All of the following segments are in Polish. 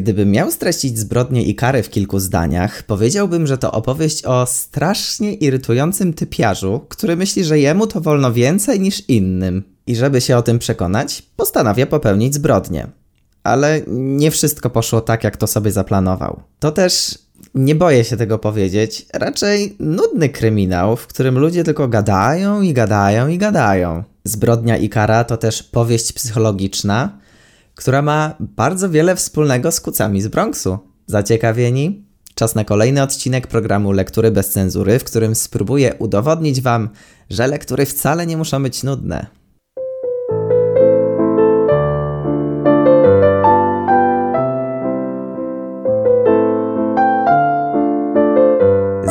Gdybym miał streścić zbrodnie i kary w kilku zdaniach, powiedziałbym, że to opowieść o strasznie irytującym typiarzu, który myśli, że jemu to wolno więcej niż innym. I żeby się o tym przekonać, postanawia popełnić zbrodnię. Ale nie wszystko poszło tak, jak to sobie zaplanował. To też nie boję się tego powiedzieć, raczej nudny kryminał, w którym ludzie tylko gadają i gadają i gadają. Zbrodnia i kara to też powieść psychologiczna, która ma bardzo wiele wspólnego z kucami z Bronxu. Zaciekawieni? Czas na kolejny odcinek programu Lektury bez cenzury, w którym spróbuję udowodnić Wam, że lektury wcale nie muszą być nudne.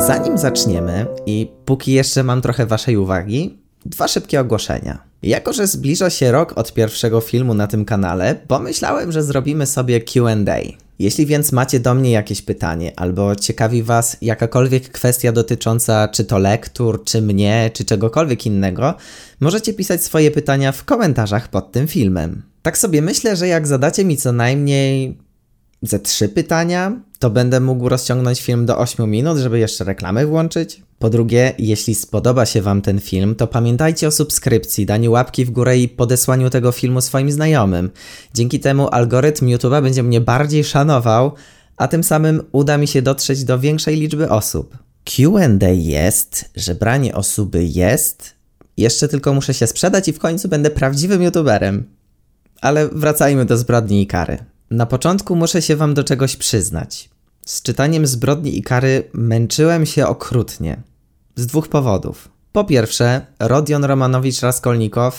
Zanim zaczniemy i póki jeszcze mam trochę Waszej uwagi, dwa szybkie ogłoszenia. Jako, że zbliża się rok od pierwszego filmu na tym kanale, pomyślałem, że zrobimy sobie QA. Jeśli więc macie do mnie jakieś pytanie, albo ciekawi Was jakakolwiek kwestia dotycząca czy to lektur, czy mnie, czy czegokolwiek innego, możecie pisać swoje pytania w komentarzach pod tym filmem. Tak sobie myślę, że jak zadacie mi co najmniej ze trzy pytania, to będę mógł rozciągnąć film do 8 minut, żeby jeszcze reklamy włączyć. Po drugie, jeśli spodoba się Wam ten film, to pamiętajcie o subskrypcji, daniu łapki w górę i podesłaniu tego filmu swoim znajomym. Dzięki temu algorytm YouTube'a będzie mnie bardziej szanował, a tym samym uda mi się dotrzeć do większej liczby osób. QA jest, żebranie osoby jest, jeszcze tylko muszę się sprzedać i w końcu będę prawdziwym YouTuberem. Ale wracajmy do zbrodni i kary. Na początku muszę się wam do czegoś przyznać. Z czytaniem zbrodni i kary męczyłem się okrutnie. Z dwóch powodów. Po pierwsze, Rodion Romanowicz-Raskolnikow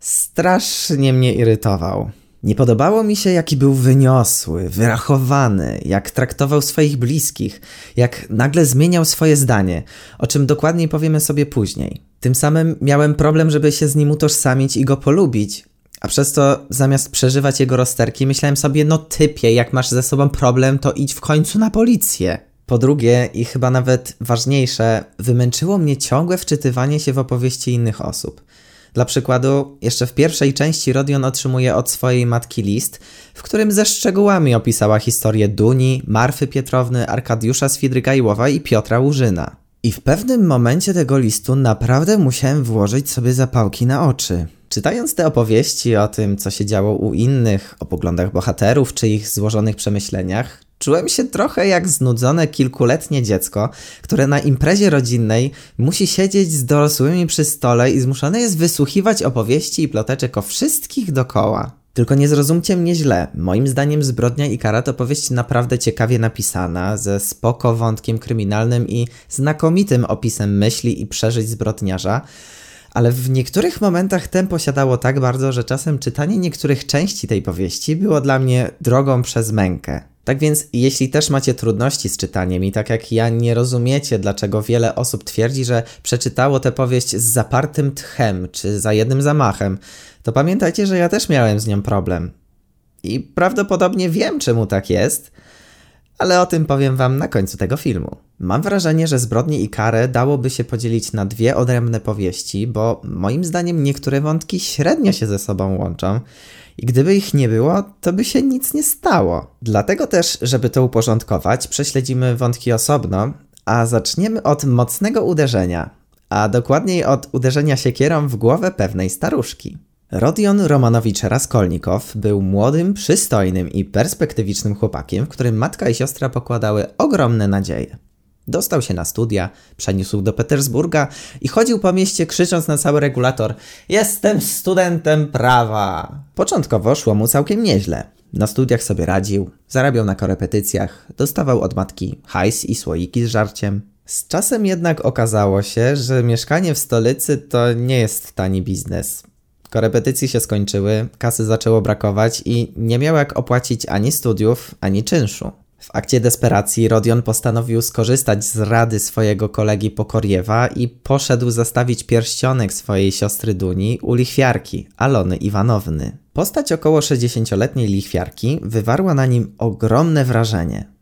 strasznie mnie irytował. Nie podobało mi się, jaki był wyniosły, wyrachowany, jak traktował swoich bliskich, jak nagle zmieniał swoje zdanie, o czym dokładniej powiemy sobie później. Tym samym miałem problem, żeby się z nim utożsamić i go polubić, a przez to zamiast przeżywać jego rozterki, myślałem sobie, no typie, jak masz ze sobą problem, to idź w końcu na policję. Po drugie, i chyba nawet ważniejsze, wymęczyło mnie ciągłe wczytywanie się w opowieści innych osób. Dla przykładu, jeszcze w pierwszej części Rodion otrzymuje od swojej matki list, w którym ze szczegółami opisała historię Duni, Marfy Pietrowny, Arkadiusza Swidrygajłowa i Piotra Łużyna. I w pewnym momencie tego listu naprawdę musiałem włożyć sobie zapałki na oczy. Czytając te opowieści o tym, co się działo u innych, o poglądach bohaterów czy ich złożonych przemyśleniach, czułem się trochę jak znudzone kilkuletnie dziecko, które na imprezie rodzinnej musi siedzieć z dorosłymi przy stole i zmuszone jest wysłuchiwać opowieści i ploteczek o wszystkich dokoła. Tylko nie zrozumcie mnie źle. Moim zdaniem Zbrodnia i Kara to powieść naprawdę ciekawie napisana, ze spoko wątkiem kryminalnym i znakomitym opisem myśli i przeżyć zbrodniarza, ale w niektórych momentach tempo siadało tak bardzo, że czasem czytanie niektórych części tej powieści było dla mnie drogą przez mękę. Tak więc, jeśli też macie trudności z czytaniem i tak jak ja nie rozumiecie, dlaczego wiele osób twierdzi, że przeczytało tę powieść z zapartym tchem czy za jednym zamachem, to pamiętajcie, że ja też miałem z nią problem. I prawdopodobnie wiem, czemu tak jest, ale o tym powiem Wam na końcu tego filmu. Mam wrażenie, że Zbrodnie i Karę dałoby się podzielić na dwie odrębne powieści, bo moim zdaniem niektóre wątki średnio się ze sobą łączą i gdyby ich nie było, to by się nic nie stało. Dlatego też, żeby to uporządkować, prześledzimy wątki osobno, a zaczniemy od mocnego uderzenia, a dokładniej od uderzenia siekierą w głowę pewnej staruszki. Rodion Romanowicz-Raskolnikow był młodym, przystojnym i perspektywicznym chłopakiem, w którym matka i siostra pokładały ogromne nadzieje. Dostał się na studia, przeniósł do Petersburga i chodził po mieście krzycząc na cały regulator Jestem studentem prawa! Początkowo szło mu całkiem nieźle. Na studiach sobie radził, zarabiał na korepetycjach, dostawał od matki hajs i słoiki z żarciem. Z czasem jednak okazało się, że mieszkanie w stolicy to nie jest tani biznes. Korepetycje się skończyły, kasy zaczęło brakować i nie miał jak opłacić ani studiów, ani czynszu. W akcie desperacji Rodion postanowił skorzystać z rady swojego kolegi Pokoriewa i poszedł zastawić pierścionek swojej siostry Duni u lichwiarki, Alony Iwanowny. Postać około 60-letniej lichwiarki wywarła na nim ogromne wrażenie.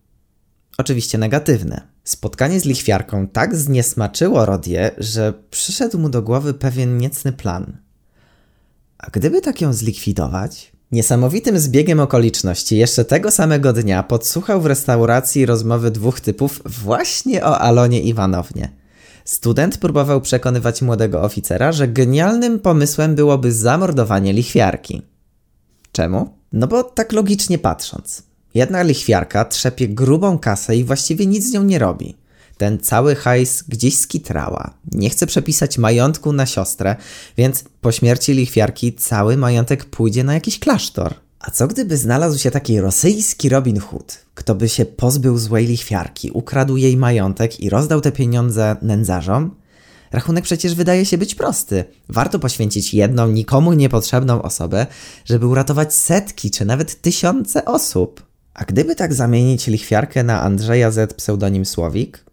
Oczywiście negatywne. Spotkanie z lichwiarką tak zniesmaczyło Rodie, że przyszedł mu do głowy pewien niecny plan – a gdyby tak ją zlikwidować? Niesamowitym zbiegiem okoliczności jeszcze tego samego dnia podsłuchał w restauracji rozmowy dwóch typów właśnie o Alonie Iwanownie. Student próbował przekonywać młodego oficera, że genialnym pomysłem byłoby zamordowanie lichwiarki. Czemu? No bo tak logicznie patrząc. Jedna lichwiarka trzepie grubą kasę i właściwie nic z nią nie robi. Ten cały hajs gdzieś skitrała. Nie chce przepisać majątku na siostrę, więc po śmierci lichwiarki cały majątek pójdzie na jakiś klasztor. A co gdyby znalazł się taki rosyjski Robin Hood, kto by się pozbył złej lichwiarki, ukradł jej majątek i rozdał te pieniądze nędzarzom? Rachunek przecież wydaje się być prosty. Warto poświęcić jedną, nikomu niepotrzebną osobę, żeby uratować setki czy nawet tysiące osób. A gdyby tak zamienić lichwiarkę na Andrzeja Z pseudonim Słowik?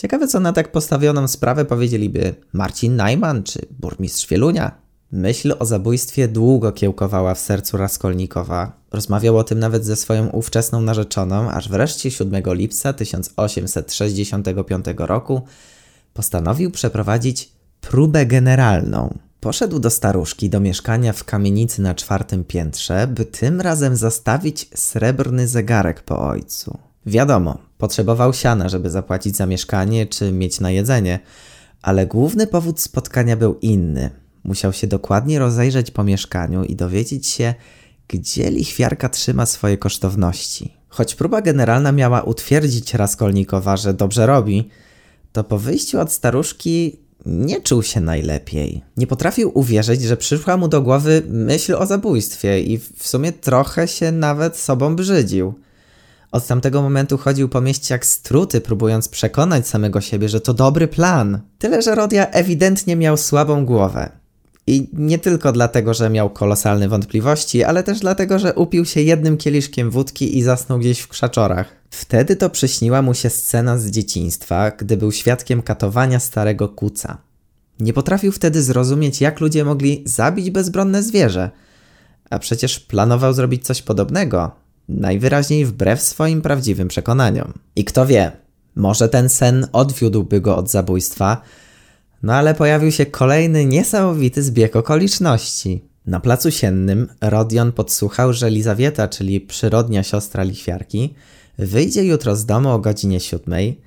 Ciekawe co na tak postawioną sprawę powiedzieliby Marcin Najman czy burmistrz Wielunia. Myśl o zabójstwie długo kiełkowała w sercu Raskolnikowa. Rozmawiał o tym nawet ze swoją ówczesną narzeczoną, aż wreszcie 7 lipca 1865 roku postanowił przeprowadzić próbę generalną. Poszedł do staruszki do mieszkania w kamienicy na czwartym piętrze, by tym razem zastawić srebrny zegarek po ojcu. Wiadomo, potrzebował siana, żeby zapłacić za mieszkanie czy mieć na jedzenie, ale główny powód spotkania był inny. Musiał się dokładnie rozejrzeć po mieszkaniu i dowiedzieć się, gdzie lichwiarka trzyma swoje kosztowności. Choć próba generalna miała utwierdzić Raskolnikowa, że dobrze robi, to po wyjściu od staruszki nie czuł się najlepiej. Nie potrafił uwierzyć, że przyszła mu do głowy myśl o zabójstwie i w sumie trochę się nawet sobą brzydził. Od tamtego momentu chodził po mieście jak struty, próbując przekonać samego siebie, że to dobry plan. Tyle, że Rodia ewidentnie miał słabą głowę. I nie tylko dlatego, że miał kolosalne wątpliwości, ale też dlatego, że upił się jednym kieliszkiem wódki i zasnął gdzieś w krzaczorach. Wtedy to przyśniła mu się scena z dzieciństwa, gdy był świadkiem katowania starego kuca. Nie potrafił wtedy zrozumieć, jak ludzie mogli zabić bezbronne zwierzę. A przecież planował zrobić coś podobnego, najwyraźniej wbrew swoim prawdziwym przekonaniom. I kto wie, może ten sen odwiódłby go od zabójstwa, no ale pojawił się kolejny niesamowity zbieg okoliczności. Na placu siennym Rodion podsłuchał, że Lizawieta, czyli przyrodnia siostra lichwiarki, wyjdzie jutro z domu o godzinie siódmej,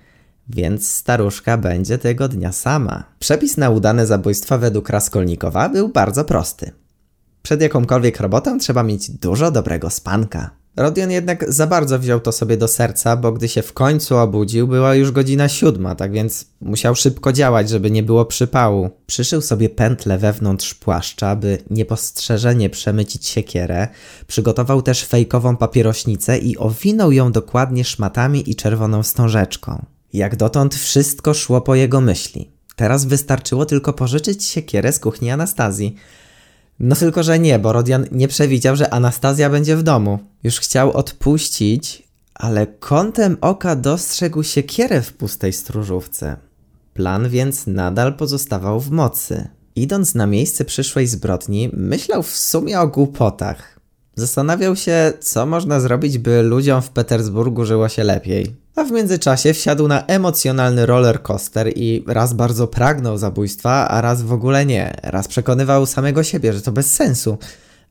więc staruszka będzie tego dnia sama. Przepis na udane zabójstwo według Raskolnikowa był bardzo prosty. Przed jakąkolwiek robotą trzeba mieć dużo dobrego spanka. Rodion jednak za bardzo wziął to sobie do serca, bo gdy się w końcu obudził, była już godzina siódma, tak więc musiał szybko działać, żeby nie było przypału. Przyszył sobie pętlę wewnątrz płaszcza, by niepostrzeżenie przemycić siekierę. Przygotował też fejkową papierośnicę i owinął ją dokładnie szmatami i czerwoną wstążeczką. Jak dotąd wszystko szło po jego myśli. Teraz wystarczyło tylko pożyczyć siekierę z kuchni Anastazji – no tylko, że nie, bo Rodian nie przewidział, że Anastazja będzie w domu. Już chciał odpuścić, ale kątem oka dostrzegł siekierę w pustej stróżówce. Plan więc nadal pozostawał w mocy. Idąc na miejsce przyszłej zbrodni, myślał w sumie o głupotach. Zastanawiał się, co można zrobić, by ludziom w Petersburgu żyło się lepiej. A w międzyczasie wsiadł na emocjonalny roller coaster i raz bardzo pragnął zabójstwa, a raz w ogóle nie. Raz przekonywał samego siebie, że to bez sensu,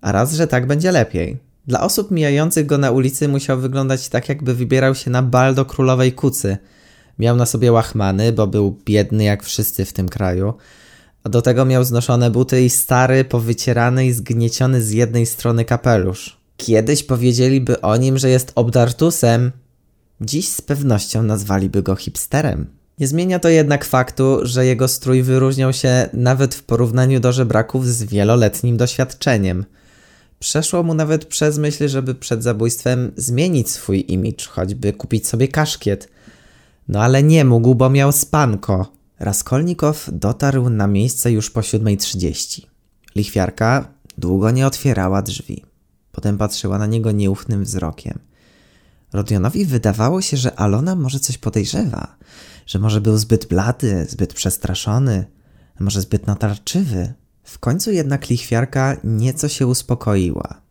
a raz, że tak będzie lepiej. Dla osób mijających go na ulicy musiał wyglądać tak, jakby wybierał się na bal do królowej kucy. Miał na sobie łachmany, bo był biedny jak wszyscy w tym kraju. A do tego miał znoszone buty i stary, powycierany i zgnieciony z jednej strony kapelusz. Kiedyś powiedzieliby o nim, że jest obdartusem, Dziś z pewnością nazwaliby go hipsterem. Nie zmienia to jednak faktu, że jego strój wyróżniał się nawet w porównaniu do żebraków z wieloletnim doświadczeniem. Przeszło mu nawet przez myśl, żeby przed zabójstwem zmienić swój imidż, choćby kupić sobie kaszkiet. No ale nie mógł, bo miał spanko. Raskolnikow dotarł na miejsce już po 7.30. Lichwiarka długo nie otwierała drzwi. Potem patrzyła na niego nieufnym wzrokiem. Rodionowi wydawało się, że Alona może coś podejrzewa, że może był zbyt blady, zbyt przestraszony, może zbyt natarczywy. W końcu jednak lichwiarka nieco się uspokoiła.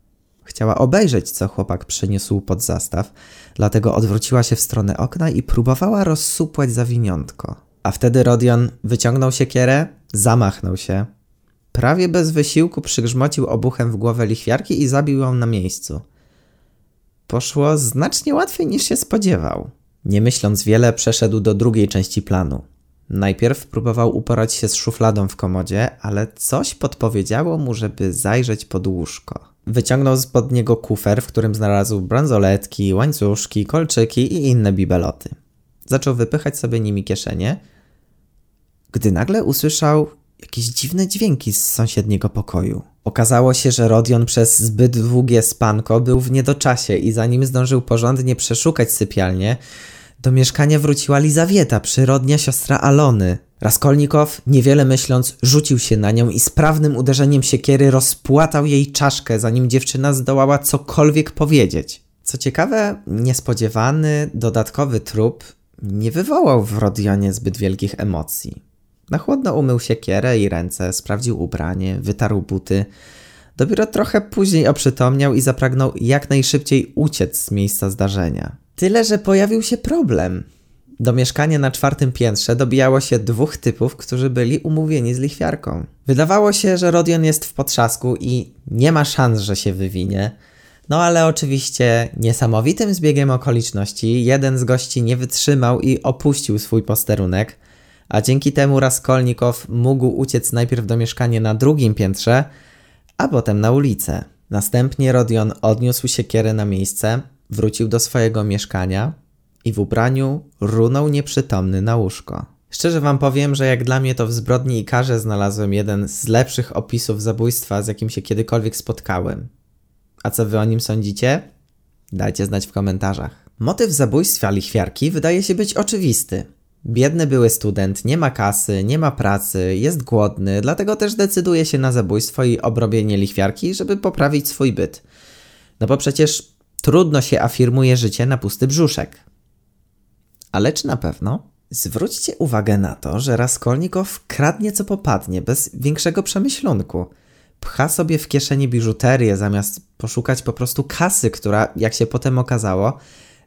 Chciała obejrzeć, co chłopak przyniósł pod zastaw, dlatego odwróciła się w stronę okna i próbowała rozsupłać zawiniątko. A wtedy Rodion wyciągnął siekierę, zamachnął się prawie bez wysiłku przygrzmocił obuchem w głowę lichwiarki i zabił ją na miejscu. Poszło znacznie łatwiej niż się spodziewał. Nie myśląc wiele, przeszedł do drugiej części planu. Najpierw próbował uporać się z szufladą w komodzie, ale coś podpowiedziało mu, żeby zajrzeć pod łóżko. Wyciągnął spod niego kufer, w którym znalazł bransoletki, łańcuszki, kolczyki i inne bibeloty. Zaczął wypychać sobie nimi kieszenie, gdy nagle usłyszał jakieś dziwne dźwięki z sąsiedniego pokoju. Okazało się, że Rodion przez zbyt długie spanko był w niedoczasie i zanim zdążył porządnie przeszukać sypialnię, do mieszkania wróciła Lizawieta, przyrodnia siostra Alony. Raskolnikow, niewiele myśląc, rzucił się na nią i sprawnym uderzeniem siekiery rozpłatał jej czaszkę, zanim dziewczyna zdołała cokolwiek powiedzieć. Co ciekawe, niespodziewany, dodatkowy trup nie wywołał w Rodionie zbyt wielkich emocji. Na chłodno umył siekierę i ręce, sprawdził ubranie, wytarł buty. Dopiero trochę później oprzytomniał i zapragnął jak najszybciej uciec z miejsca zdarzenia. Tyle, że pojawił się problem. Do mieszkania na czwartym piętrze dobijało się dwóch typów, którzy byli umówieni z lichwiarką. Wydawało się, że Rodion jest w potrzasku i nie ma szans, że się wywinie. No ale oczywiście niesamowitym zbiegiem okoliczności jeden z gości nie wytrzymał i opuścił swój posterunek, a dzięki temu Raskolnikow mógł uciec najpierw do mieszkania na drugim piętrze, a potem na ulicę. Następnie Rodion odniósł siekierę na miejsce, wrócił do swojego mieszkania i w ubraniu runął nieprzytomny na łóżko. Szczerze wam powiem, że jak dla mnie to w zbrodni i karze znalazłem jeden z lepszych opisów zabójstwa, z jakim się kiedykolwiek spotkałem. A co wy o nim sądzicie? Dajcie znać w komentarzach. Motyw zabójstwa lichwiarki wydaje się być oczywisty. Biedny były student, nie ma kasy, nie ma pracy, jest głodny, dlatego też decyduje się na zabójstwo i obrobienie lichwiarki, żeby poprawić swój byt. No bo przecież trudno się afirmuje życie na pusty brzuszek. Ale czy na pewno? Zwróćcie uwagę na to, że Raskolnikow kradnie co popadnie, bez większego przemyślunku. Pcha sobie w kieszeni biżuterię, zamiast poszukać po prostu kasy, która, jak się potem okazało,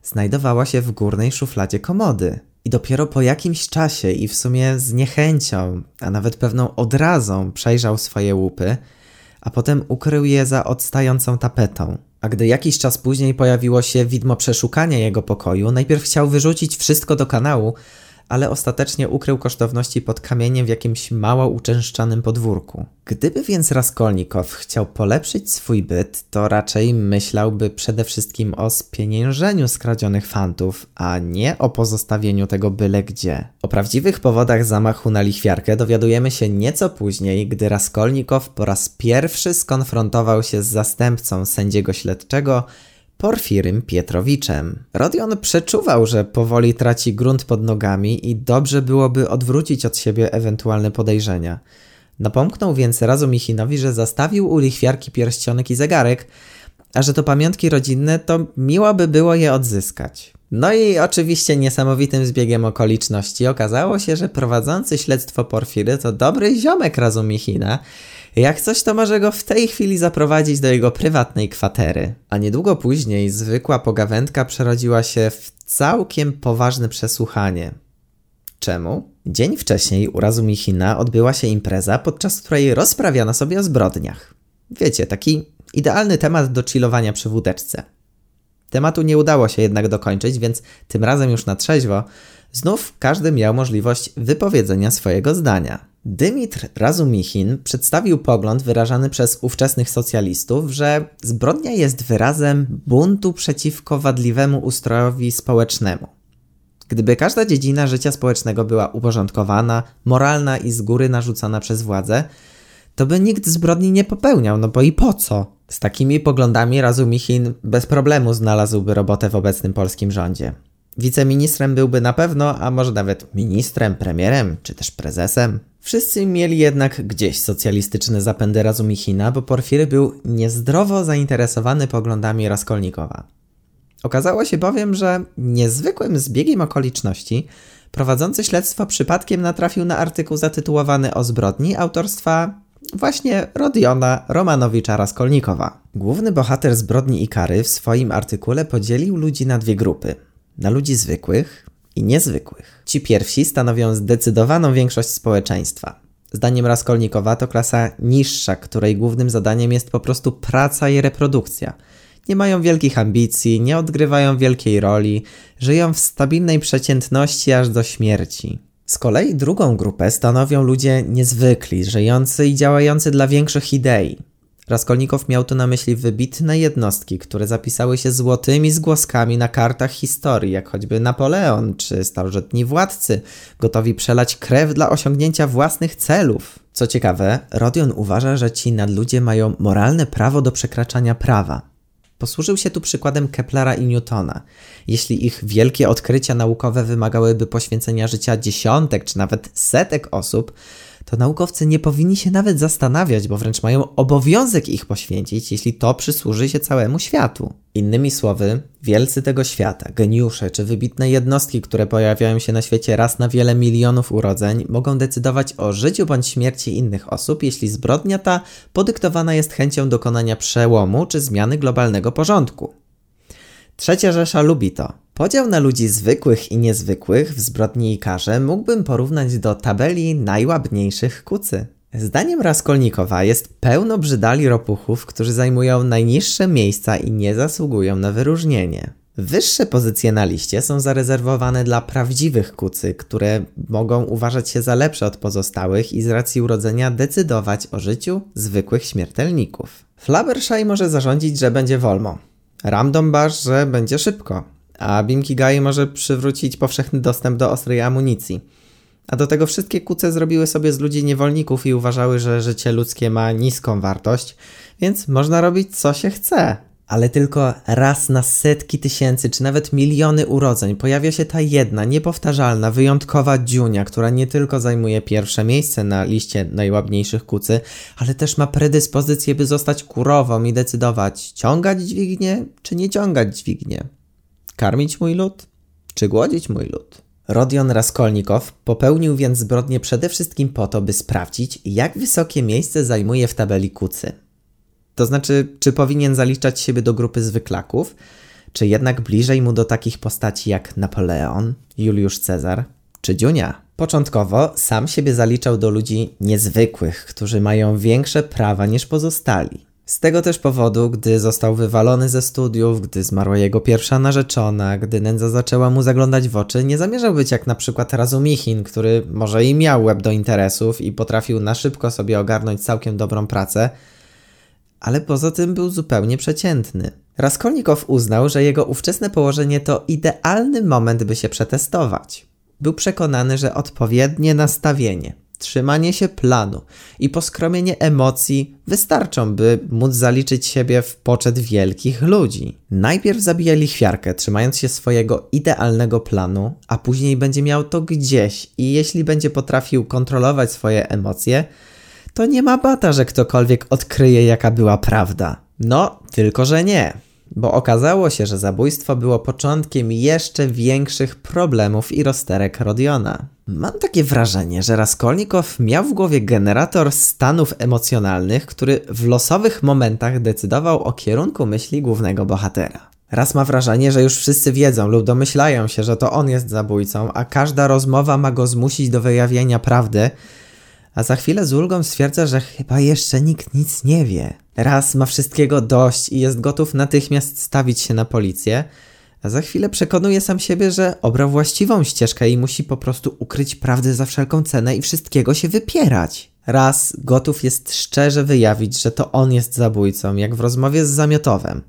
znajdowała się w górnej szufladzie komody. I dopiero po jakimś czasie i w sumie z niechęcią, a nawet pewną odrazą przejrzał swoje łupy, a potem ukrył je za odstającą tapetą. A gdy jakiś czas później pojawiło się widmo przeszukania jego pokoju, najpierw chciał wyrzucić wszystko do kanału, ale ostatecznie ukrył kosztowności pod kamieniem w jakimś mało uczęszczanym podwórku. Gdyby więc Raskolnikow chciał polepszyć swój byt, to raczej myślałby przede wszystkim o spieniężeniu skradzionych fantów, a nie o pozostawieniu tego byle gdzie. O prawdziwych powodach zamachu na lichwiarkę dowiadujemy się nieco później, gdy Raskolnikow po raz pierwszy skonfrontował się z zastępcą sędziego śledczego Porfirym Pietrowiczem. Rodion przeczuwał, że powoli traci grunt pod nogami i dobrze byłoby odwrócić od siebie ewentualne podejrzenia. Napomknął więc Razumichinowi, że zastawił u lichwiarki pierścionek i zegarek, a że to pamiątki rodzinne, to miło by było je odzyskać. No i oczywiście niesamowitym zbiegiem okoliczności okazało się, że prowadzący śledztwo Porfiry to dobry ziomek Razumichina, jak coś, to może go w tej chwili zaprowadzić do jego prywatnej kwatery. A niedługo później zwykła pogawędka przerodziła się w całkiem poważne przesłuchanie. Czemu? Dzień wcześniej u Razumichina odbyła się impreza, podczas której rozprawiano sobie o zbrodniach. Wiecie, taki idealny temat do chillowania przy wódeczce. Tematu nie udało się jednak dokończyć, więc tym razem już na trzeźwo, znów każdy miał możliwość wypowiedzenia swojego zdania. Dymitr Razumichin przedstawił pogląd wyrażany przez ówczesnych socjalistów, że zbrodnia jest wyrazem buntu przeciwko wadliwemu ustrojowi społecznemu. Gdyby każda dziedzina życia społecznego była uporządkowana, moralna i z góry narzucana przez władzę, to by nikt zbrodni nie popełniał, no bo i po co? Z takimi poglądami Razumichin bez problemu znalazłby robotę w obecnym polskim rządzie. Wiceministrem byłby na pewno, a może nawet ministrem, premierem czy też prezesem. Wszyscy mieli jednak gdzieś socjalistyczne zapędy Razumichina, bo Porfiry był niezdrowo zainteresowany poglądami Raskolnikowa. Okazało się bowiem, że niezwykłym zbiegiem okoliczności prowadzący śledztwo przypadkiem natrafił na artykuł zatytułowany o zbrodni autorstwa właśnie Rodiona Romanowicza Raskolnikowa. Główny bohater zbrodni i kary w swoim artykule podzielił ludzi na dwie grupy. Na ludzi zwykłych i niezwykłych. Ci pierwsi stanowią zdecydowaną większość społeczeństwa. Zdaniem Raskolnikowa to klasa niższa, której głównym zadaniem jest po prostu praca i reprodukcja. Nie mają wielkich ambicji, nie odgrywają wielkiej roli, żyją w stabilnej przeciętności aż do śmierci. Z kolei drugą grupę stanowią ludzie niezwykli, żyjący i działający dla większych idei. Raskolnikow miał tu na myśli wybitne jednostki, które zapisały się złotymi zgłoskami na kartach historii, jak choćby Napoleon czy starożytni władcy, gotowi przelać krew dla osiągnięcia własnych celów. Co ciekawe, Rodion uważa, że ci nadludzie mają moralne prawo do przekraczania prawa. Posłużył się tu przykładem Keplera i Newtona. Jeśli ich wielkie odkrycia naukowe wymagałyby poświęcenia życia dziesiątek czy nawet setek osób, to naukowcy nie powinni się nawet zastanawiać, bo wręcz mają obowiązek ich poświęcić, jeśli to przysłuży się całemu światu. Innymi słowy, wielcy tego świata, geniusze czy wybitne jednostki, które pojawiają się na świecie raz na wiele milionów urodzeń, mogą decydować o życiu bądź śmierci innych osób, jeśli zbrodnia ta podyktowana jest chęcią dokonania przełomu czy zmiany globalnego porządku. Trzecia Rzesza lubi to. Podział na ludzi zwykłych i niezwykłych w zbrodni i karze mógłbym porównać do tabeli najłabniejszych kucy. Zdaniem Raskolnikowa jest pełno brzydali ropuchów, którzy zajmują najniższe miejsca i nie zasługują na wyróżnienie. Wyższe pozycje na liście są zarezerwowane dla prawdziwych kucy, które mogą uważać się za lepsze od pozostałych i z racji urodzenia decydować o życiu zwykłych śmiertelników. Flabbershai może zarządzić, że będzie wolno. Ramdombasz, że będzie szybko, a Bimkigai może przywrócić powszechny dostęp do ostrej amunicji. A do tego wszystkie kuce zrobiły sobie z ludzi niewolników i uważały, że życie ludzkie ma niską wartość, więc można robić co się chce. Ale tylko raz na setki tysięcy czy nawet miliony urodzeń pojawia się ta jedna, niepowtarzalna, wyjątkowa dziunia, która nie tylko zajmuje pierwsze miejsce na liście najłabniejszych kucy, ale też ma predyspozycję, by zostać kurową i decydować, ciągać dźwignię czy nie ciągać dźwignię. Karmić mój lud czy głodzić mój lud? Rodion Raskolnikow popełnił więc zbrodnię przede wszystkim po to, by sprawdzić, jak wysokie miejsce zajmuje w tabeli kucy. To znaczy, czy powinien zaliczać siebie do grupy zwyklaków, czy jednak bliżej mu do takich postaci jak Napoleon, Juliusz Cezar czy Dziunia. Początkowo sam siebie zaliczał do ludzi niezwykłych, którzy mają większe prawa niż pozostali. Z tego też powodu, gdy został wywalony ze studiów, gdy zmarła jego pierwsza narzeczona, gdy nędza zaczęła mu zaglądać w oczy, nie zamierzał być jak na przykład Razumichin, który może i miał łeb do interesów i potrafił na szybko sobie ogarnąć całkiem dobrą pracę, ale poza tym był zupełnie przeciętny. Raskolnikow uznał, że jego ówczesne położenie to idealny moment, by się przetestować. Był przekonany, że odpowiednie nastawienie, trzymanie się planu i poskromienie emocji wystarczą, by móc zaliczyć siebie w poczet wielkich ludzi. Najpierw zabije lichwiarkę, trzymając się swojego idealnego planu, a później będzie miał to gdzieś i jeśli będzie potrafił kontrolować swoje emocje, to nie ma bata, że ktokolwiek odkryje, jaka była prawda. No, tylko że nie. Bo okazało się, że zabójstwo było początkiem jeszcze większych problemów i rozterek Rodiona. Mam takie wrażenie, że Raskolnikow miał w głowie generator stanów emocjonalnych, który w losowych momentach decydował o kierunku myśli głównego bohatera. Raz ma wrażenie, że już wszyscy wiedzą lub domyślają się, że to on jest zabójcą, a każda rozmowa ma go zmusić do wyjawienia prawdy, a za chwilę z ulgą stwierdza, że chyba jeszcze nikt nic nie wie. Raz ma wszystkiego dość i jest gotów natychmiast stawić się na policję, a za chwilę przekonuje sam siebie, że obrał właściwą ścieżkę i musi po prostu ukryć prawdę za wszelką cenę i wszystkiego się wypierać. Raz gotów jest szczerze wyjawić, że to on jest zabójcą, jak w rozmowie z Zamiotowem,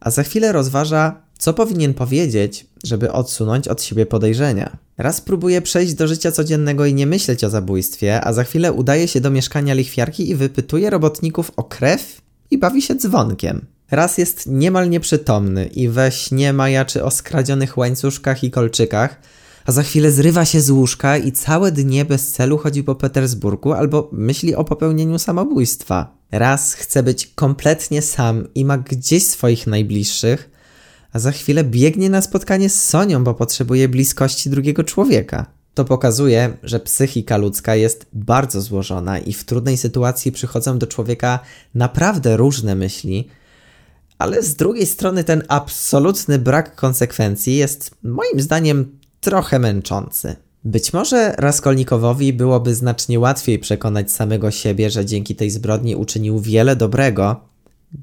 a za chwilę rozważa, co powinien powiedzieć, żeby odsunąć od siebie podejrzenia. Raz próbuje przejść do życia codziennego i nie myśleć o zabójstwie, a za chwilę udaje się do mieszkania lichwiarki i wypytuje robotników o krew i bawi się dzwonkiem. Raz jest niemal nieprzytomny i we śnie majaczy o skradzionych łańcuszkach i kolczykach, a za chwilę zrywa się z łóżka i całe dnie bez celu chodzi po Petersburgu albo myśli o popełnieniu samobójstwa. Raz chce być kompletnie sam i ma gdzieś swoich najbliższych, a za chwilę biegnie na spotkanie z Sonią, bo potrzebuje bliskości drugiego człowieka. To pokazuje, że psychika ludzka jest bardzo złożona i w trudnej sytuacji przychodzą do człowieka naprawdę różne myśli, ale z drugiej strony ten absolutny brak konsekwencji jest moim zdaniem trochę męczący. Być może Raskolnikowowi byłoby znacznie łatwiej przekonać samego siebie, że dzięki tej zbrodni uczynił wiele dobrego,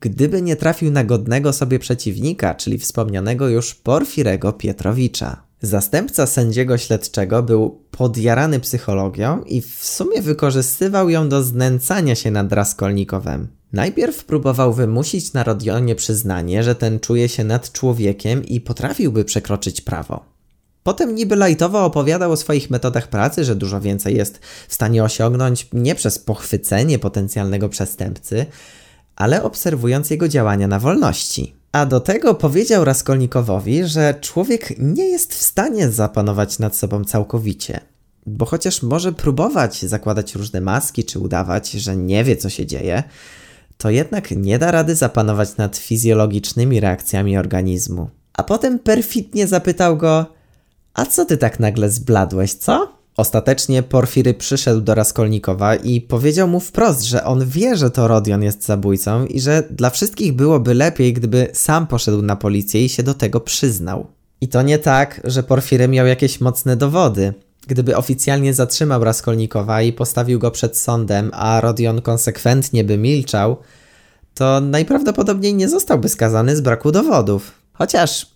gdyby nie trafił na godnego sobie przeciwnika, czyli wspomnianego już Porfirego Pietrowicza. Zastępca sędziego śledczego był podjarany psychologią i w sumie wykorzystywał ją do znęcania się nad Raskolnikowem. Najpierw próbował wymusić na Rodionie przyznanie, że ten czuje się nad człowiekiem i potrafiłby przekroczyć prawo. Potem niby lajtowo opowiadał o swoich metodach pracy, że dużo więcej jest w stanie osiągnąć nie przez pochwycenie potencjalnego przestępcy, ale obserwując jego działania na wolności. A do tego powiedział Raskolnikowowi, że człowiek nie jest w stanie zapanować nad sobą całkowicie. Bo chociaż może próbować zakładać różne maski czy udawać, że nie wie co się dzieje, to jednak nie da rady zapanować nad fizjologicznymi reakcjami organizmu. A potem perfidnie zapytał go: A co ty tak nagle zbladłeś, co? Ostatecznie Porfiry przyszedł do Raskolnikowa i powiedział mu wprost, że on wie, że to Rodion jest zabójcą i że dla wszystkich byłoby lepiej, gdyby sam poszedł na policję i się do tego przyznał. I to nie tak, że Porfiry miał jakieś mocne dowody. Gdyby oficjalnie zatrzymał Raskolnikowa i postawił go przed sądem, a Rodion konsekwentnie by milczał, to najprawdopodobniej nie zostałby skazany z braku dowodów. Chociaż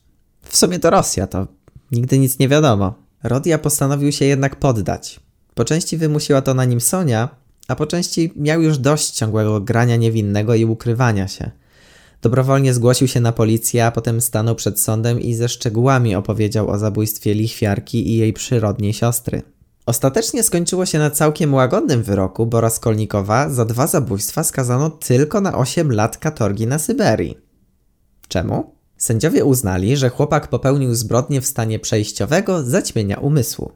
w sumie to Rosja, to nigdy nic nie wiadomo. Rodia postanowił się jednak poddać. Po części wymusiła to na nim Sonia, a po części miał już dość ciągłego grania niewinnego i ukrywania się. Dobrowolnie zgłosił się na policję, a potem stanął przed sądem i ze szczegółami opowiedział o zabójstwie lichwiarki i jej przyrodniej siostry. Ostatecznie skończyło się na całkiem łagodnym wyroku, bo Raskolnikowa za dwa zabójstwa skazano tylko na 8 lat katorgi na Syberii. Czemu? Sędziowie uznali, że chłopak popełnił zbrodnię w stanie przejściowego zaćmienia umysłu.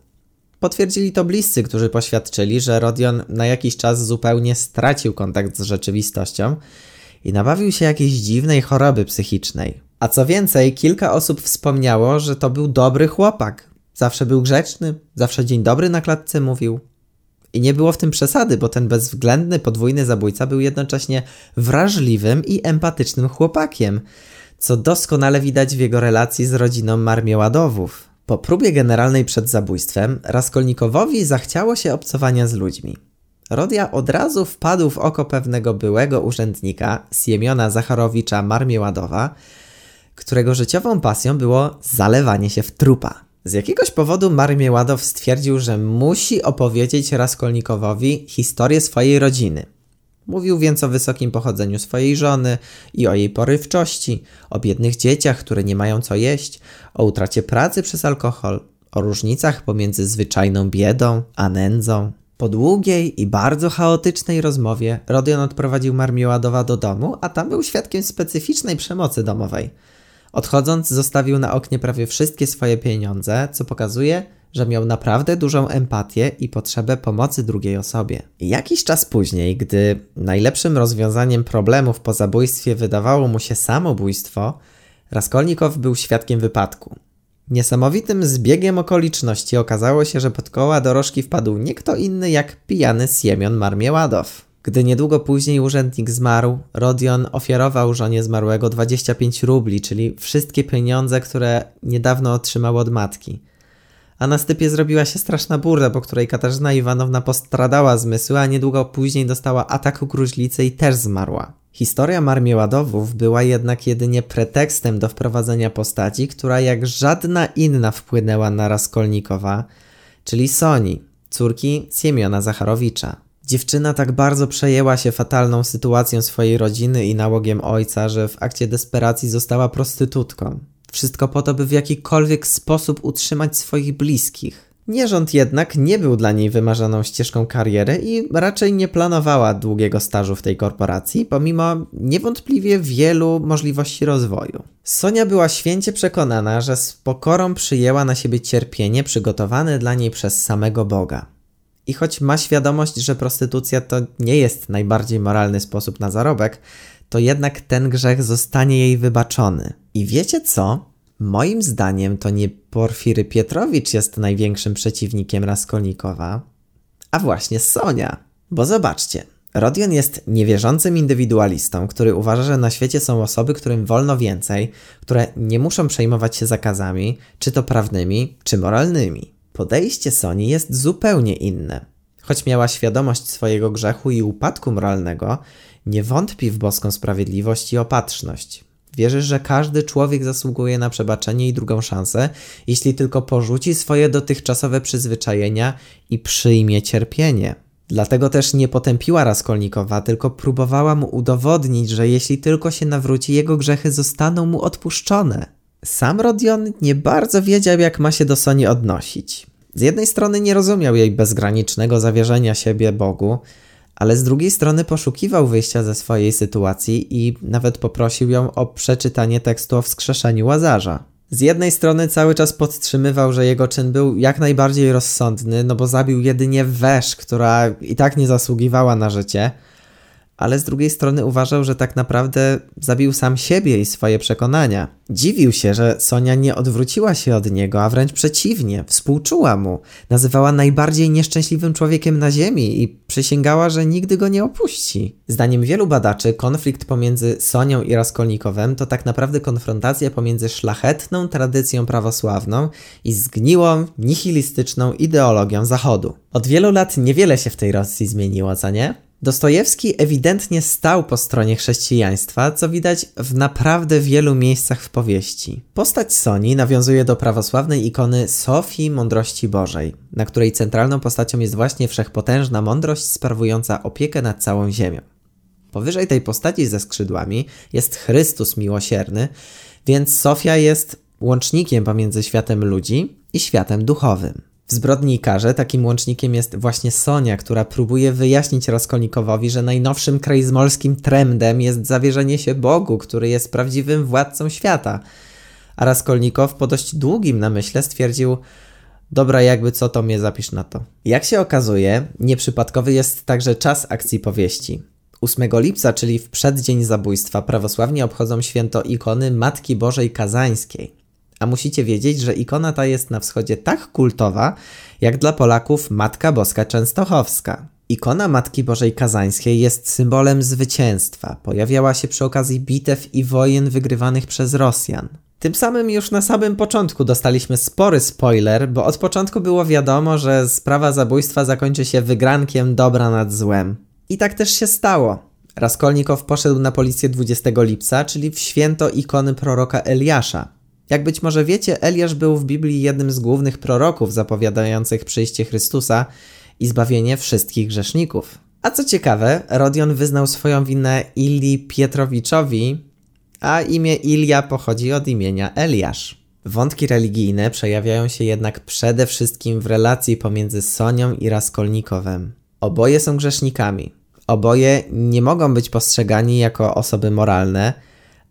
Potwierdzili to bliscy, którzy poświadczyli, że Rodion na jakiś czas zupełnie stracił kontakt z rzeczywistością i nabawił się jakiejś dziwnej choroby psychicznej. A co więcej, kilka osób wspomniało, że to był dobry chłopak. Zawsze był grzeczny, zawsze dzień dobry na klatce mówił. I nie było w tym przesady, bo ten bezwzględny podwójny zabójca był jednocześnie wrażliwym i empatycznym chłopakiem, co doskonale widać w jego relacji z rodziną Marmieładowów. Po próbie generalnej przed zabójstwem, Raskolnikowowi zachciało się obcowania z ludźmi. Rodia od razu wpadł w oko pewnego byłego urzędnika, Siemiona Zacharowicza Marmieładowa, którego życiową pasją było zalewanie się w trupa. Z jakiegoś powodu Marmieładow stwierdził, że musi opowiedzieć Raskolnikowowi historię swojej rodziny – Mówił więc o wysokim pochodzeniu swojej żony i o jej porywczości, o biednych dzieciach, które nie mają co jeść, o utracie pracy przez alkohol, o różnicach pomiędzy zwyczajną biedą a nędzą. Po długiej i bardzo chaotycznej rozmowie Rodion odprowadził Marmieładowa do domu, a tam był świadkiem specyficznej przemocy domowej. Odchodząc, zostawił na oknie prawie wszystkie swoje pieniądze, co pokazuje, że miał naprawdę dużą empatię i potrzebę pomocy drugiej osobie. Jakiś czas później, gdy najlepszym rozwiązaniem problemów po zabójstwie wydawało mu się samobójstwo, Raskolnikow był świadkiem wypadku. Niesamowitym zbiegiem okoliczności okazało się, że pod koła dorożki wpadł nie kto inny jak pijany Siemion Marmieładow. Gdy niedługo później urzędnik zmarł, Rodion ofiarował żonie zmarłego 25 rubli, czyli wszystkie pieniądze, które niedawno otrzymał od matki a na stypie zrobiła się straszna burda, po której Katarzyna Iwanowna postradała zmysły, a niedługo później dostała ataku gruźlicy i też zmarła. Historia Marmieładowów była jednak jedynie pretekstem do wprowadzenia postaci, która jak żadna inna wpłynęła na Raskolnikowa, czyli Soni, córki Siemiona Zacharowicza. Dziewczyna tak bardzo przejęła się fatalną sytuacją swojej rodziny i nałogiem ojca, że w akcie desperacji została prostytutką. Wszystko po to, by w jakikolwiek sposób utrzymać swoich bliskich. Nierząd jednak nie był dla niej wymarzoną ścieżką kariery i raczej nie planowała długiego stażu w tej korporacji, pomimo niewątpliwie wielu możliwości rozwoju. Sonia była święcie przekonana, że z pokorą przyjęła na siebie cierpienie przygotowane dla niej przez samego Boga. I choć ma świadomość, że prostytucja to nie jest najbardziej moralny sposób na zarobek, to jednak ten grzech zostanie jej wybaczony. I wiecie co? Moim zdaniem to nie Porfiry Pietrowicz jest największym przeciwnikiem Raskolnikowa, a właśnie Sonia. Bo zobaczcie, Rodion jest niewierzącym indywidualistą, który uważa, że na świecie są osoby, którym wolno więcej, które nie muszą przejmować się zakazami, czy to prawnymi, czy moralnymi. Podejście Soni jest zupełnie inne. Choć miała świadomość swojego grzechu i upadku moralnego, nie wątpi w boską sprawiedliwość i opatrzność. Wierzy, że każdy człowiek zasługuje na przebaczenie i drugą szansę, jeśli tylko porzuci swoje dotychczasowe przyzwyczajenia i przyjmie cierpienie. Dlatego też nie potępiła Raskolnikowa, tylko próbowała mu udowodnić, że jeśli tylko się nawróci, jego grzechy zostaną mu odpuszczone. Sam Rodion nie bardzo wiedział, jak ma się do Soni odnosić. Z jednej strony nie rozumiał jej bezgranicznego zawierzenia siebie Bogu, ale z drugiej strony poszukiwał wyjścia ze swojej sytuacji i nawet poprosił ją o przeczytanie tekstu o wskrzeszeniu Łazarza. Z jednej strony cały czas podtrzymywał, że jego czyn był jak najbardziej rozsądny, no bo zabił jedynie wesz, która i tak nie zasługiwała na życie, ale z drugiej strony uważał, że tak naprawdę zabił sam siebie i swoje przekonania. Dziwił się, że Sonia nie odwróciła się od niego, a wręcz przeciwnie, współczuła mu. Nazywała najbardziej nieszczęśliwym człowiekiem na ziemi i przysięgała, że nigdy go nie opuści. Zdaniem wielu badaczy, konflikt pomiędzy Sonią i Raskolnikowem to tak naprawdę konfrontacja pomiędzy szlachetną tradycją prawosławną i zgniłą, nihilistyczną ideologią Zachodu. Od wielu lat niewiele się w tej Rosji zmieniło, co nie? Dostojewski ewidentnie stał po stronie chrześcijaństwa, co widać w naprawdę wielu miejscach w powieści. Postać Soni nawiązuje do prawosławnej ikony Sofii Mądrości Bożej, na której centralną postacią jest właśnie wszechpotężna mądrość sprawująca opiekę nad całą ziemią. Powyżej tej postaci ze skrzydłami jest Chrystus miłosierny, więc Sofia jest łącznikiem pomiędzy światem ludzi i światem duchowym. W Zbrodnikarze takim łącznikiem jest właśnie Sonia, która próbuje wyjaśnić Raskolnikowowi, że najnowszym krajzmolskim trendem jest zawierzenie się Bogu, który jest prawdziwym władcą świata. A Raskolnikow po dość długim namyśle stwierdził, dobra jakby co to mnie zapisz na to. Jak się okazuje, nieprzypadkowy jest także czas akcji powieści. 8 lipca, czyli w przeddzień zabójstwa, prawosławni obchodzą święto ikony Matki Bożej Kazańskiej. A musicie wiedzieć, że ikona ta jest na wschodzie tak kultowa, jak dla Polaków Matka Boska Częstochowska. Ikona Matki Bożej Kazańskiej jest symbolem zwycięstwa. Pojawiała się przy okazji bitew i wojen wygrywanych przez Rosjan. Tym samym już na samym początku dostaliśmy spory spoiler, bo od początku było wiadomo, że sprawa zabójstwa zakończy się wygrankiem dobra nad złem. I tak też się stało. Raskolnikow poszedł na policję 20 lipca, czyli w święto ikony proroka Eliasza. Jak być może wiecie, Eliasz był w Biblii jednym z głównych proroków zapowiadających przyjście Chrystusa i zbawienie wszystkich grzeszników. A co ciekawe, Rodion wyznał swoją winę Ili Pietrowiczowi, a imię Ilia pochodzi od imienia Eliasz. Wątki religijne przejawiają się jednak przede wszystkim w relacji pomiędzy Sonią i Raskolnikowem. Oboje są grzesznikami. Oboje nie mogą być postrzegani jako osoby moralne,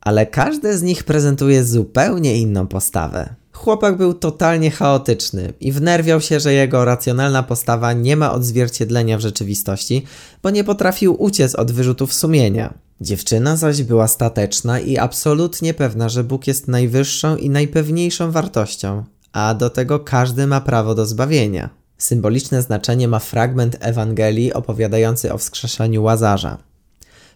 ale każdy z nich prezentuje zupełnie inną postawę. Chłopak był totalnie chaotyczny i wnerwiał się, że jego racjonalna postawa nie ma odzwierciedlenia w rzeczywistości, bo nie potrafił uciec od wyrzutów sumienia. Dziewczyna zaś była stateczna i absolutnie pewna, że Bóg jest najwyższą i najpewniejszą wartością, a do tego każdy ma prawo do zbawienia. Symboliczne znaczenie ma fragment Ewangelii opowiadający o wskrzeszeniu Łazarza.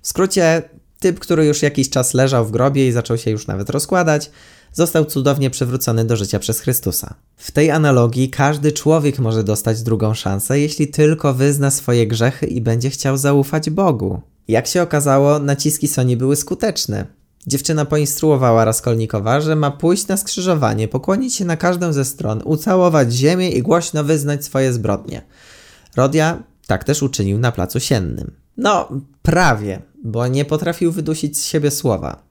W skrócie, Typ, który już jakiś czas leżał w grobie i zaczął się już nawet rozkładać, został cudownie przywrócony do życia przez Chrystusa. W tej analogii każdy człowiek może dostać drugą szansę, jeśli tylko wyzna swoje grzechy i będzie chciał zaufać Bogu. Jak się okazało, naciski Soni były skuteczne. Dziewczyna poinstruowała Raskolnikowa, że ma pójść na skrzyżowanie, pokłonić się na każdą ze stron, ucałować ziemię i głośno wyznać swoje zbrodnie. Rodia tak też uczynił na placu siennym. No, prawie bo nie potrafił wydusić z siebie słowa.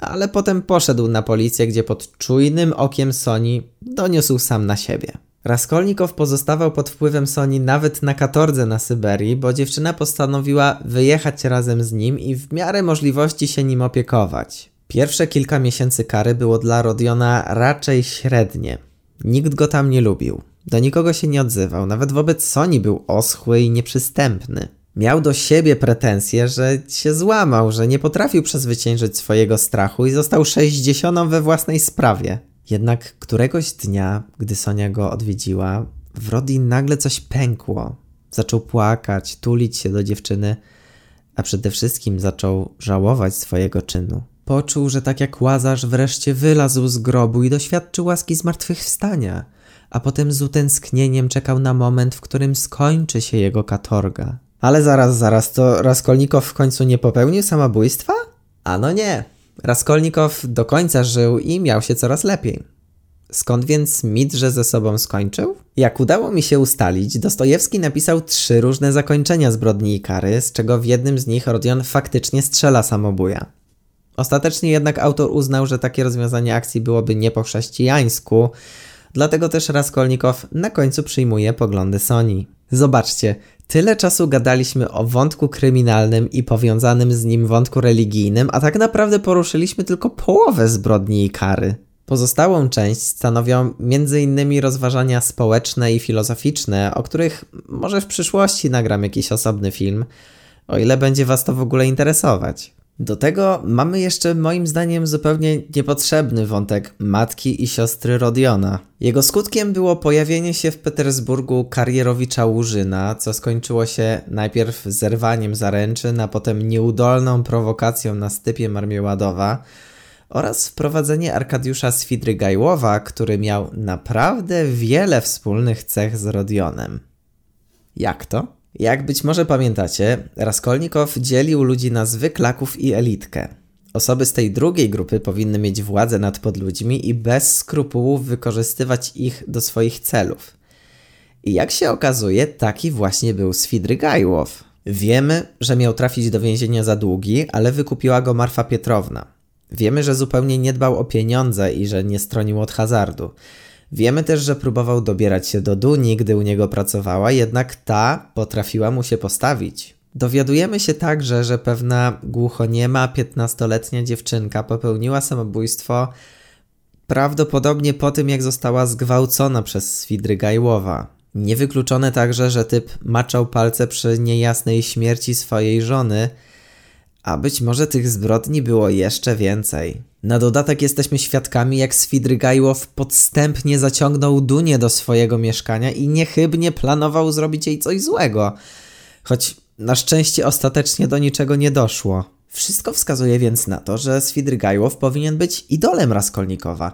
Ale potem poszedł na policję, gdzie pod czujnym okiem Soni doniósł sam na siebie. Raskolnikow pozostawał pod wpływem Soni nawet na katordze na Syberii, bo dziewczyna postanowiła wyjechać razem z nim i w miarę możliwości się nim opiekować. Pierwsze kilka miesięcy kary było dla Rodiona raczej średnie. Nikt go tam nie lubił. Do nikogo się nie odzywał, nawet wobec Soni był oschły i nieprzystępny. Miał do siebie pretensje, że się złamał, że nie potrafił przezwyciężyć swojego strachu i został sześćdziesiątą we własnej sprawie. Jednak któregoś dnia, gdy Sonia go odwiedziła, w Rodi nagle coś pękło. Zaczął płakać, tulić się do dziewczyny, a przede wszystkim zaczął żałować swojego czynu. Poczuł, że tak jak Łazarz wreszcie wylazł z grobu i doświadczył łaski zmartwychwstania, a potem z utęsknieniem czekał na moment, w którym skończy się jego katorga. Ale zaraz, zaraz, to Raskolnikow w końcu nie popełnił samobójstwa? Ano nie. Raskolnikow do końca żył i miał się coraz lepiej. Skąd więc mit, że ze sobą skończył? Jak udało mi się ustalić, Dostojewski napisał trzy różne zakończenia zbrodni i kary, z czego w jednym z nich Rodion faktycznie strzela samobuja. Ostatecznie jednak autor uznał, że takie rozwiązanie akcji byłoby nie po chrześcijańsku, dlatego też Raskolnikow na końcu przyjmuje poglądy Sony. Zobaczcie, tyle czasu gadaliśmy o wątku kryminalnym i powiązanym z nim wątku religijnym, a tak naprawdę poruszyliśmy tylko połowę zbrodni i kary. Pozostałą część stanowią m.in. rozważania społeczne i filozoficzne, o których może w przyszłości nagram jakiś osobny film, o ile będzie Was to w ogóle interesować. Do tego mamy jeszcze moim zdaniem zupełnie niepotrzebny wątek matki i siostry Rodiona. Jego skutkiem było pojawienie się w Petersburgu karierowicza Łużyna, co skończyło się najpierw zerwaniem zaręczyn, a potem nieudolną prowokacją na stypie Marmieładowa oraz wprowadzenie Arkadiusza Swidrygajłowa, który miał naprawdę wiele wspólnych cech z Rodionem. Jak to? Jak być może pamiętacie, Raskolnikow dzielił ludzi na zwyklaków i elitkę. Osoby z tej drugiej grupy powinny mieć władzę nad podludźmi i bez skrupułów wykorzystywać ich do swoich celów. I jak się okazuje, taki właśnie był Swidrygajłow. Wiemy, że miał trafić do więzienia za długi, ale wykupiła go Marfa Pietrowna. Wiemy, że zupełnie nie dbał o pieniądze i że nie stronił od hazardu. Wiemy też, że próbował dobierać się do Duni, gdy u niego pracowała, jednak ta potrafiła mu się postawić. Dowiadujemy się także, że pewna głuchoniema 15-letnia dziewczynka popełniła samobójstwo prawdopodobnie po tym, jak została zgwałcona przez Swidrygajłowa. Niewykluczone także, że typ maczał palce przy niejasnej śmierci swojej żony – a być może tych zbrodni było jeszcze więcej. Na dodatek jesteśmy świadkami, jak Swidrygajłow podstępnie zaciągnął Dunię do swojego mieszkania i niechybnie planował zrobić jej coś złego. Choć na szczęście ostatecznie do niczego nie doszło. Wszystko wskazuje więc na to, że Swidrygajłow powinien być idolem Raskolnikowa.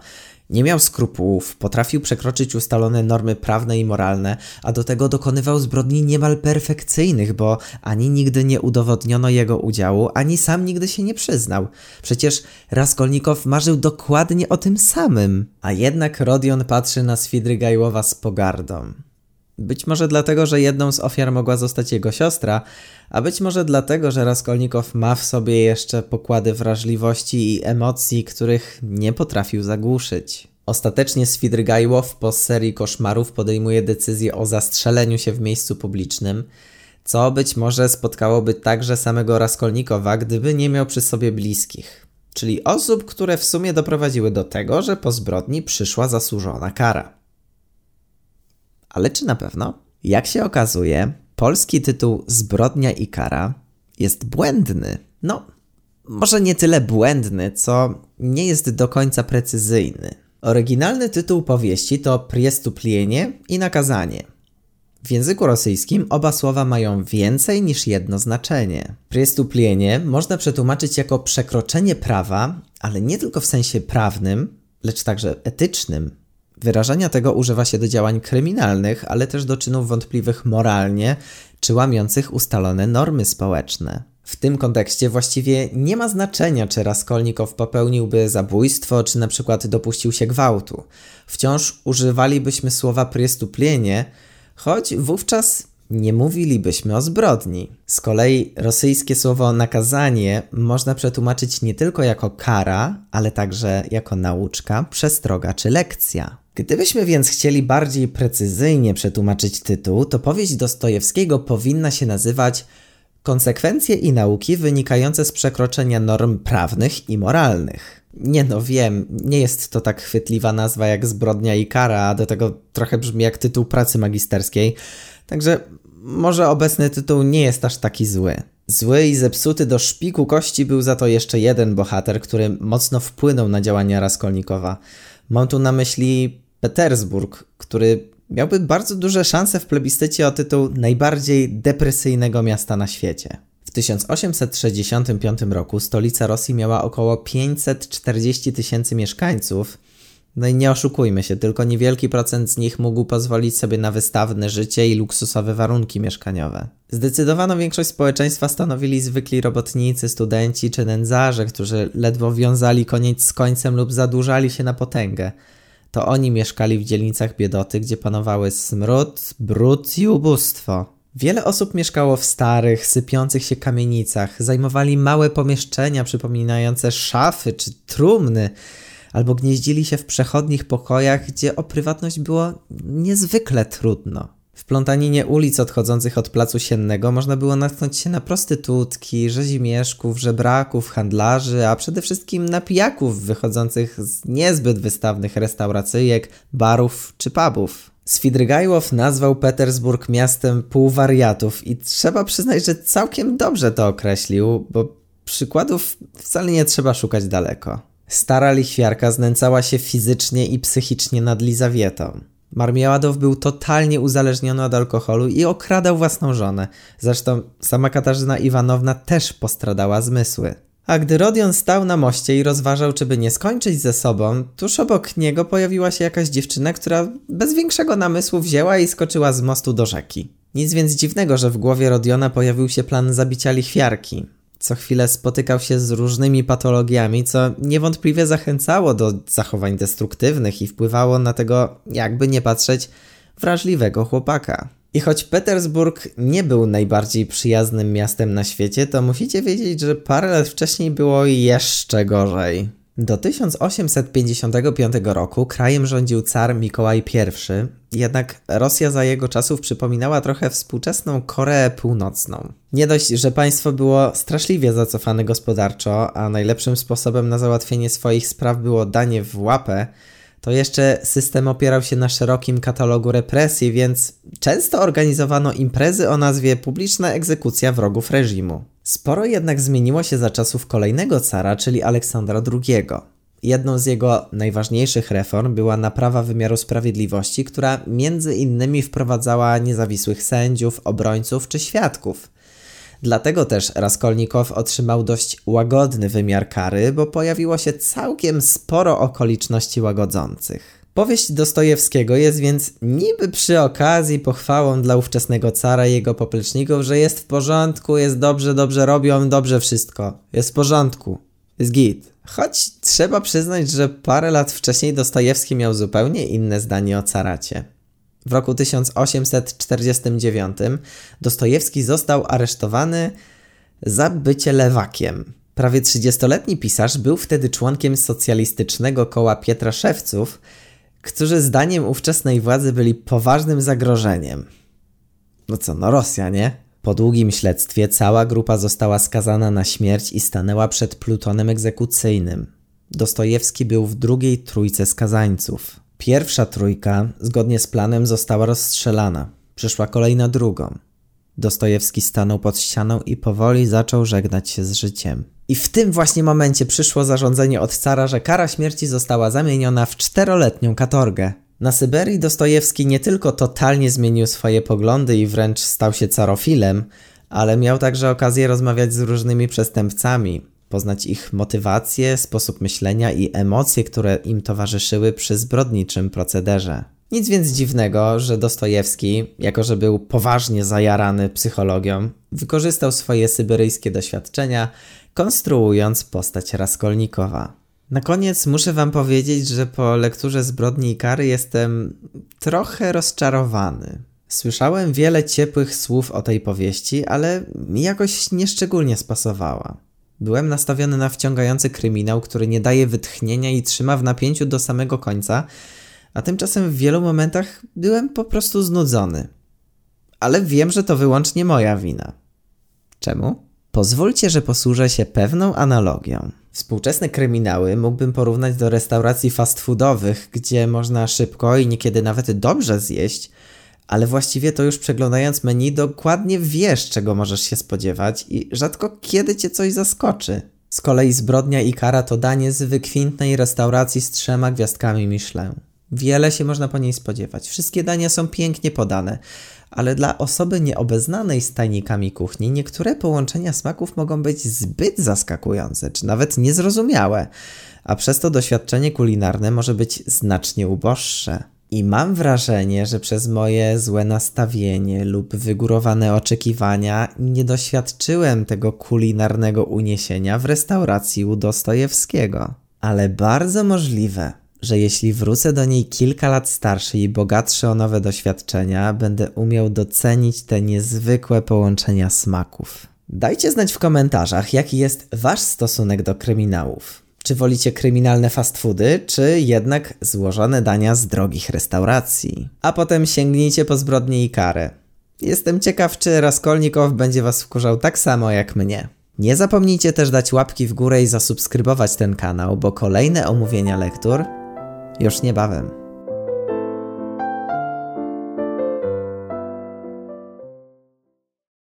Nie miał skrupułów, potrafił przekroczyć ustalone normy prawne i moralne, a do tego dokonywał zbrodni niemal perfekcyjnych, bo ani nigdy nie udowodniono jego udziału, ani sam nigdy się nie przyznał. Przecież Raskolnikow marzył dokładnie o tym samym. A jednak Rodion patrzy na Swidrygajłowa z pogardą. Być może dlatego, że jedną z ofiar mogła zostać jego siostra, a być może dlatego, że Raskolnikow ma w sobie jeszcze pokłady wrażliwości i emocji, których nie potrafił zagłuszyć. Ostatecznie Swidrygajłow po serii koszmarów podejmuje decyzję o zastrzeleniu się w miejscu publicznym, co być może spotkałoby także samego Raskolnikowa, gdyby nie miał przy sobie bliskich, czyli osób, które w sumie doprowadziły do tego, że po zbrodni przyszła zasłużona kara. Ale czy na pewno? Jak się okazuje, polski tytuł Zbrodnia i kara jest błędny. No, może nie tyle błędny, co nie jest do końca precyzyjny. Oryginalny tytuł powieści to Priestuplienie i nakazanie. W języku rosyjskim oba słowa mają więcej niż jedno znaczenie. Priestuplienie można przetłumaczyć jako przekroczenie prawa, ale nie tylko w sensie prawnym, lecz także etycznym, Wyrażenia tego używa się do działań kryminalnych, ale też do czynów wątpliwych moralnie czy łamiących ustalone normy społeczne. W tym kontekście właściwie nie ma znaczenia, czy Raskolnikow popełniłby zabójstwo, czy na przykład dopuścił się gwałtu. Wciąż używalibyśmy słowa priestuplienie, choć wówczas nie mówilibyśmy o zbrodni. Z kolei rosyjskie słowo nakazanie można przetłumaczyć nie tylko jako kara, ale także jako nauczka, przestroga czy lekcja. Gdybyśmy więc chcieli bardziej precyzyjnie przetłumaczyć tytuł, to powieść Dostojewskiego powinna się nazywać Konsekwencje i nauki wynikające z przekroczenia norm prawnych i moralnych. Nie no, wiem, nie jest to tak chwytliwa nazwa jak zbrodnia i kara, a do tego trochę brzmi jak tytuł pracy magisterskiej, także może obecny tytuł nie jest aż taki zły. Zły i zepsuty do szpiku kości był za to jeszcze jeden bohater, który mocno wpłynął na działania Raskolnikowa. Mam tu na myśli Petersburg, który miałby bardzo duże szanse w plebiscycie o tytuł najbardziej depresyjnego miasta na świecie. W 1865 roku stolica Rosji miała około 540 tysięcy mieszkańców. No i nie oszukujmy się, tylko niewielki procent z nich mógł pozwolić sobie na wystawne życie i luksusowe warunki mieszkaniowe. Zdecydowaną większość społeczeństwa stanowili zwykli robotnicy, studenci czy nędzarze, którzy ledwo wiązali koniec z końcem lub zadłużali się na potęgę. To oni mieszkali w dzielnicach biedoty, gdzie panowały smród, brud i ubóstwo. Wiele osób mieszkało w starych, sypiących się kamienicach, zajmowali małe pomieszczenia przypominające szafy czy trumny, albo gnieździli się w przechodnich pokojach, gdzie o prywatność było niezwykle trudno. W plątaninie ulic odchodzących od placu siennego można było natknąć się na prostytutki, rzezimieszków, żebraków, handlarzy, a przede wszystkim na pijaków wychodzących z niezbyt wystawnych restauracyjek, barów czy pubów. Swidrygajłow nazwał Petersburg miastem półwariatów i trzeba przyznać, że całkiem dobrze to określił, bo przykładów wcale nie trzeba szukać daleko. Stara lichwiarka znęcała się fizycznie i psychicznie nad Lizawietą. Marmieladow był totalnie uzależniony od alkoholu i okradał własną żonę. Zresztą sama Katarzyna Iwanowna też postradała zmysły. A gdy Rodion stał na moście i rozważał, czy by nie skończyć ze sobą, tuż obok niego pojawiła się jakaś dziewczyna, która bez większego namysłu wzięła i skoczyła z mostu do rzeki. Nic więc dziwnego, że w głowie Rodiona pojawił się plan zabicia lichwiarki. Co chwilę spotykał się z różnymi patologiami, co niewątpliwie zachęcało do zachowań destruktywnych i wpływało na tego, jakby nie patrzeć, wrażliwego chłopaka. I choć Petersburg nie był najbardziej przyjaznym miastem na świecie, to musicie wiedzieć, że parę lat wcześniej było jeszcze gorzej. Do 1855 roku krajem rządził car Mikołaj I, jednak Rosja za jego czasów przypominała trochę współczesną Koreę Północną. Nie dość, że państwo było straszliwie zacofane gospodarczo, a najlepszym sposobem na załatwienie swoich spraw było danie w łapę, to jeszcze system opierał się na szerokim katalogu represji, więc często organizowano imprezy o nazwie Publiczna egzekucja wrogów reżimu. Sporo jednak zmieniło się za czasów kolejnego cara, czyli Aleksandra II. Jedną z jego najważniejszych reform była naprawa wymiaru sprawiedliwości, która między innymi wprowadzała niezawisłych sędziów, obrońców czy świadków. Dlatego też Raskolnikow otrzymał dość łagodny wymiar kary, bo pojawiło się całkiem sporo okoliczności łagodzących. Powieść Dostojewskiego jest więc niby przy okazji pochwałą dla ówczesnego cara i jego popleczników, że jest w porządku, jest dobrze, dobrze robią, dobrze wszystko. Jest w porządku. Jest git. Choć trzeba przyznać, że parę lat wcześniej Dostojewski miał zupełnie inne zdanie o caracie. W roku 1849 Dostojewski został aresztowany za bycie lewakiem. Prawie 30-letni pisarz był wtedy członkiem socjalistycznego koła Pietra Szewców, którzy zdaniem ówczesnej władzy byli poważnym zagrożeniem. No co, no Rosja, nie? Po długim śledztwie cała grupa została skazana na śmierć i stanęła przed plutonem egzekucyjnym. Dostojewski był w drugiej trójce skazańców. Pierwsza trójka, zgodnie z planem, została rozstrzelana. Przyszła kolejna drugą. Dostojewski stanął pod ścianą i powoli zaczął żegnać się z życiem. I w tym właśnie momencie przyszło zarządzenie od cara, że kara śmierci została zamieniona w czteroletnią katorgę. Na Syberii Dostojewski nie tylko totalnie zmienił swoje poglądy i wręcz stał się carofilem, ale miał także okazję rozmawiać z różnymi przestępcami, poznać ich motywacje, sposób myślenia i emocje, które im towarzyszyły przy zbrodniczym procederze. Nic więc dziwnego, że Dostojewski, jako że był poważnie zajarany psychologią, wykorzystał swoje syberyjskie doświadczenia, konstruując postać Raskolnikowa. Na koniec muszę Wam powiedzieć, że po lekturze Zbrodni i Kary jestem trochę rozczarowany. Słyszałem wiele ciepłych słów o tej powieści, ale mi jakoś nieszczególnie spasowała. Byłem nastawiony na wciągający kryminał, który nie daje wytchnienia i trzyma w napięciu do samego końca, a tymczasem w wielu momentach byłem po prostu znudzony. Ale wiem, że to wyłącznie moja wina. Czemu? Pozwólcie, że posłużę się pewną analogią. Współczesne kryminały mógłbym porównać do restauracji fast foodowych, gdzie można szybko i niekiedy nawet dobrze zjeść, ale właściwie to już przeglądając menu dokładnie wiesz, czego możesz się spodziewać i rzadko kiedy cię coś zaskoczy. Z kolei zbrodnia i kara to danie z wykwintnej restauracji z trzema gwiazdkami Michelin. Wiele się można po niej spodziewać. Wszystkie dania są pięknie podane, ale dla osoby nieobeznanej z tajnikami kuchni niektóre połączenia smaków mogą być zbyt zaskakujące, czy nawet niezrozumiałe, a przez to doświadczenie kulinarne może być znacznie uboższe. I mam wrażenie, że przez moje złe nastawienie lub wygórowane oczekiwania nie doświadczyłem tego kulinarnego uniesienia w restauracji u Dostojewskiego. Ale bardzo możliwe, że jeśli wrócę do niej kilka lat starszy i bogatszy o nowe doświadczenia, będę umiał docenić te niezwykłe połączenia smaków. Dajcie znać w komentarzach, jaki jest Wasz stosunek do kryminałów. Czy wolicie kryminalne fast foody, czy jednak złożone dania z drogich restauracji? A potem sięgnijcie po zbrodnię i karę. Jestem ciekaw, czy Raskolnikow będzie Was wkurzał tak samo jak mnie. Nie zapomnijcie też dać łapki w górę i zasubskrybować ten kanał, bo kolejne omówienia lektur już niebawem.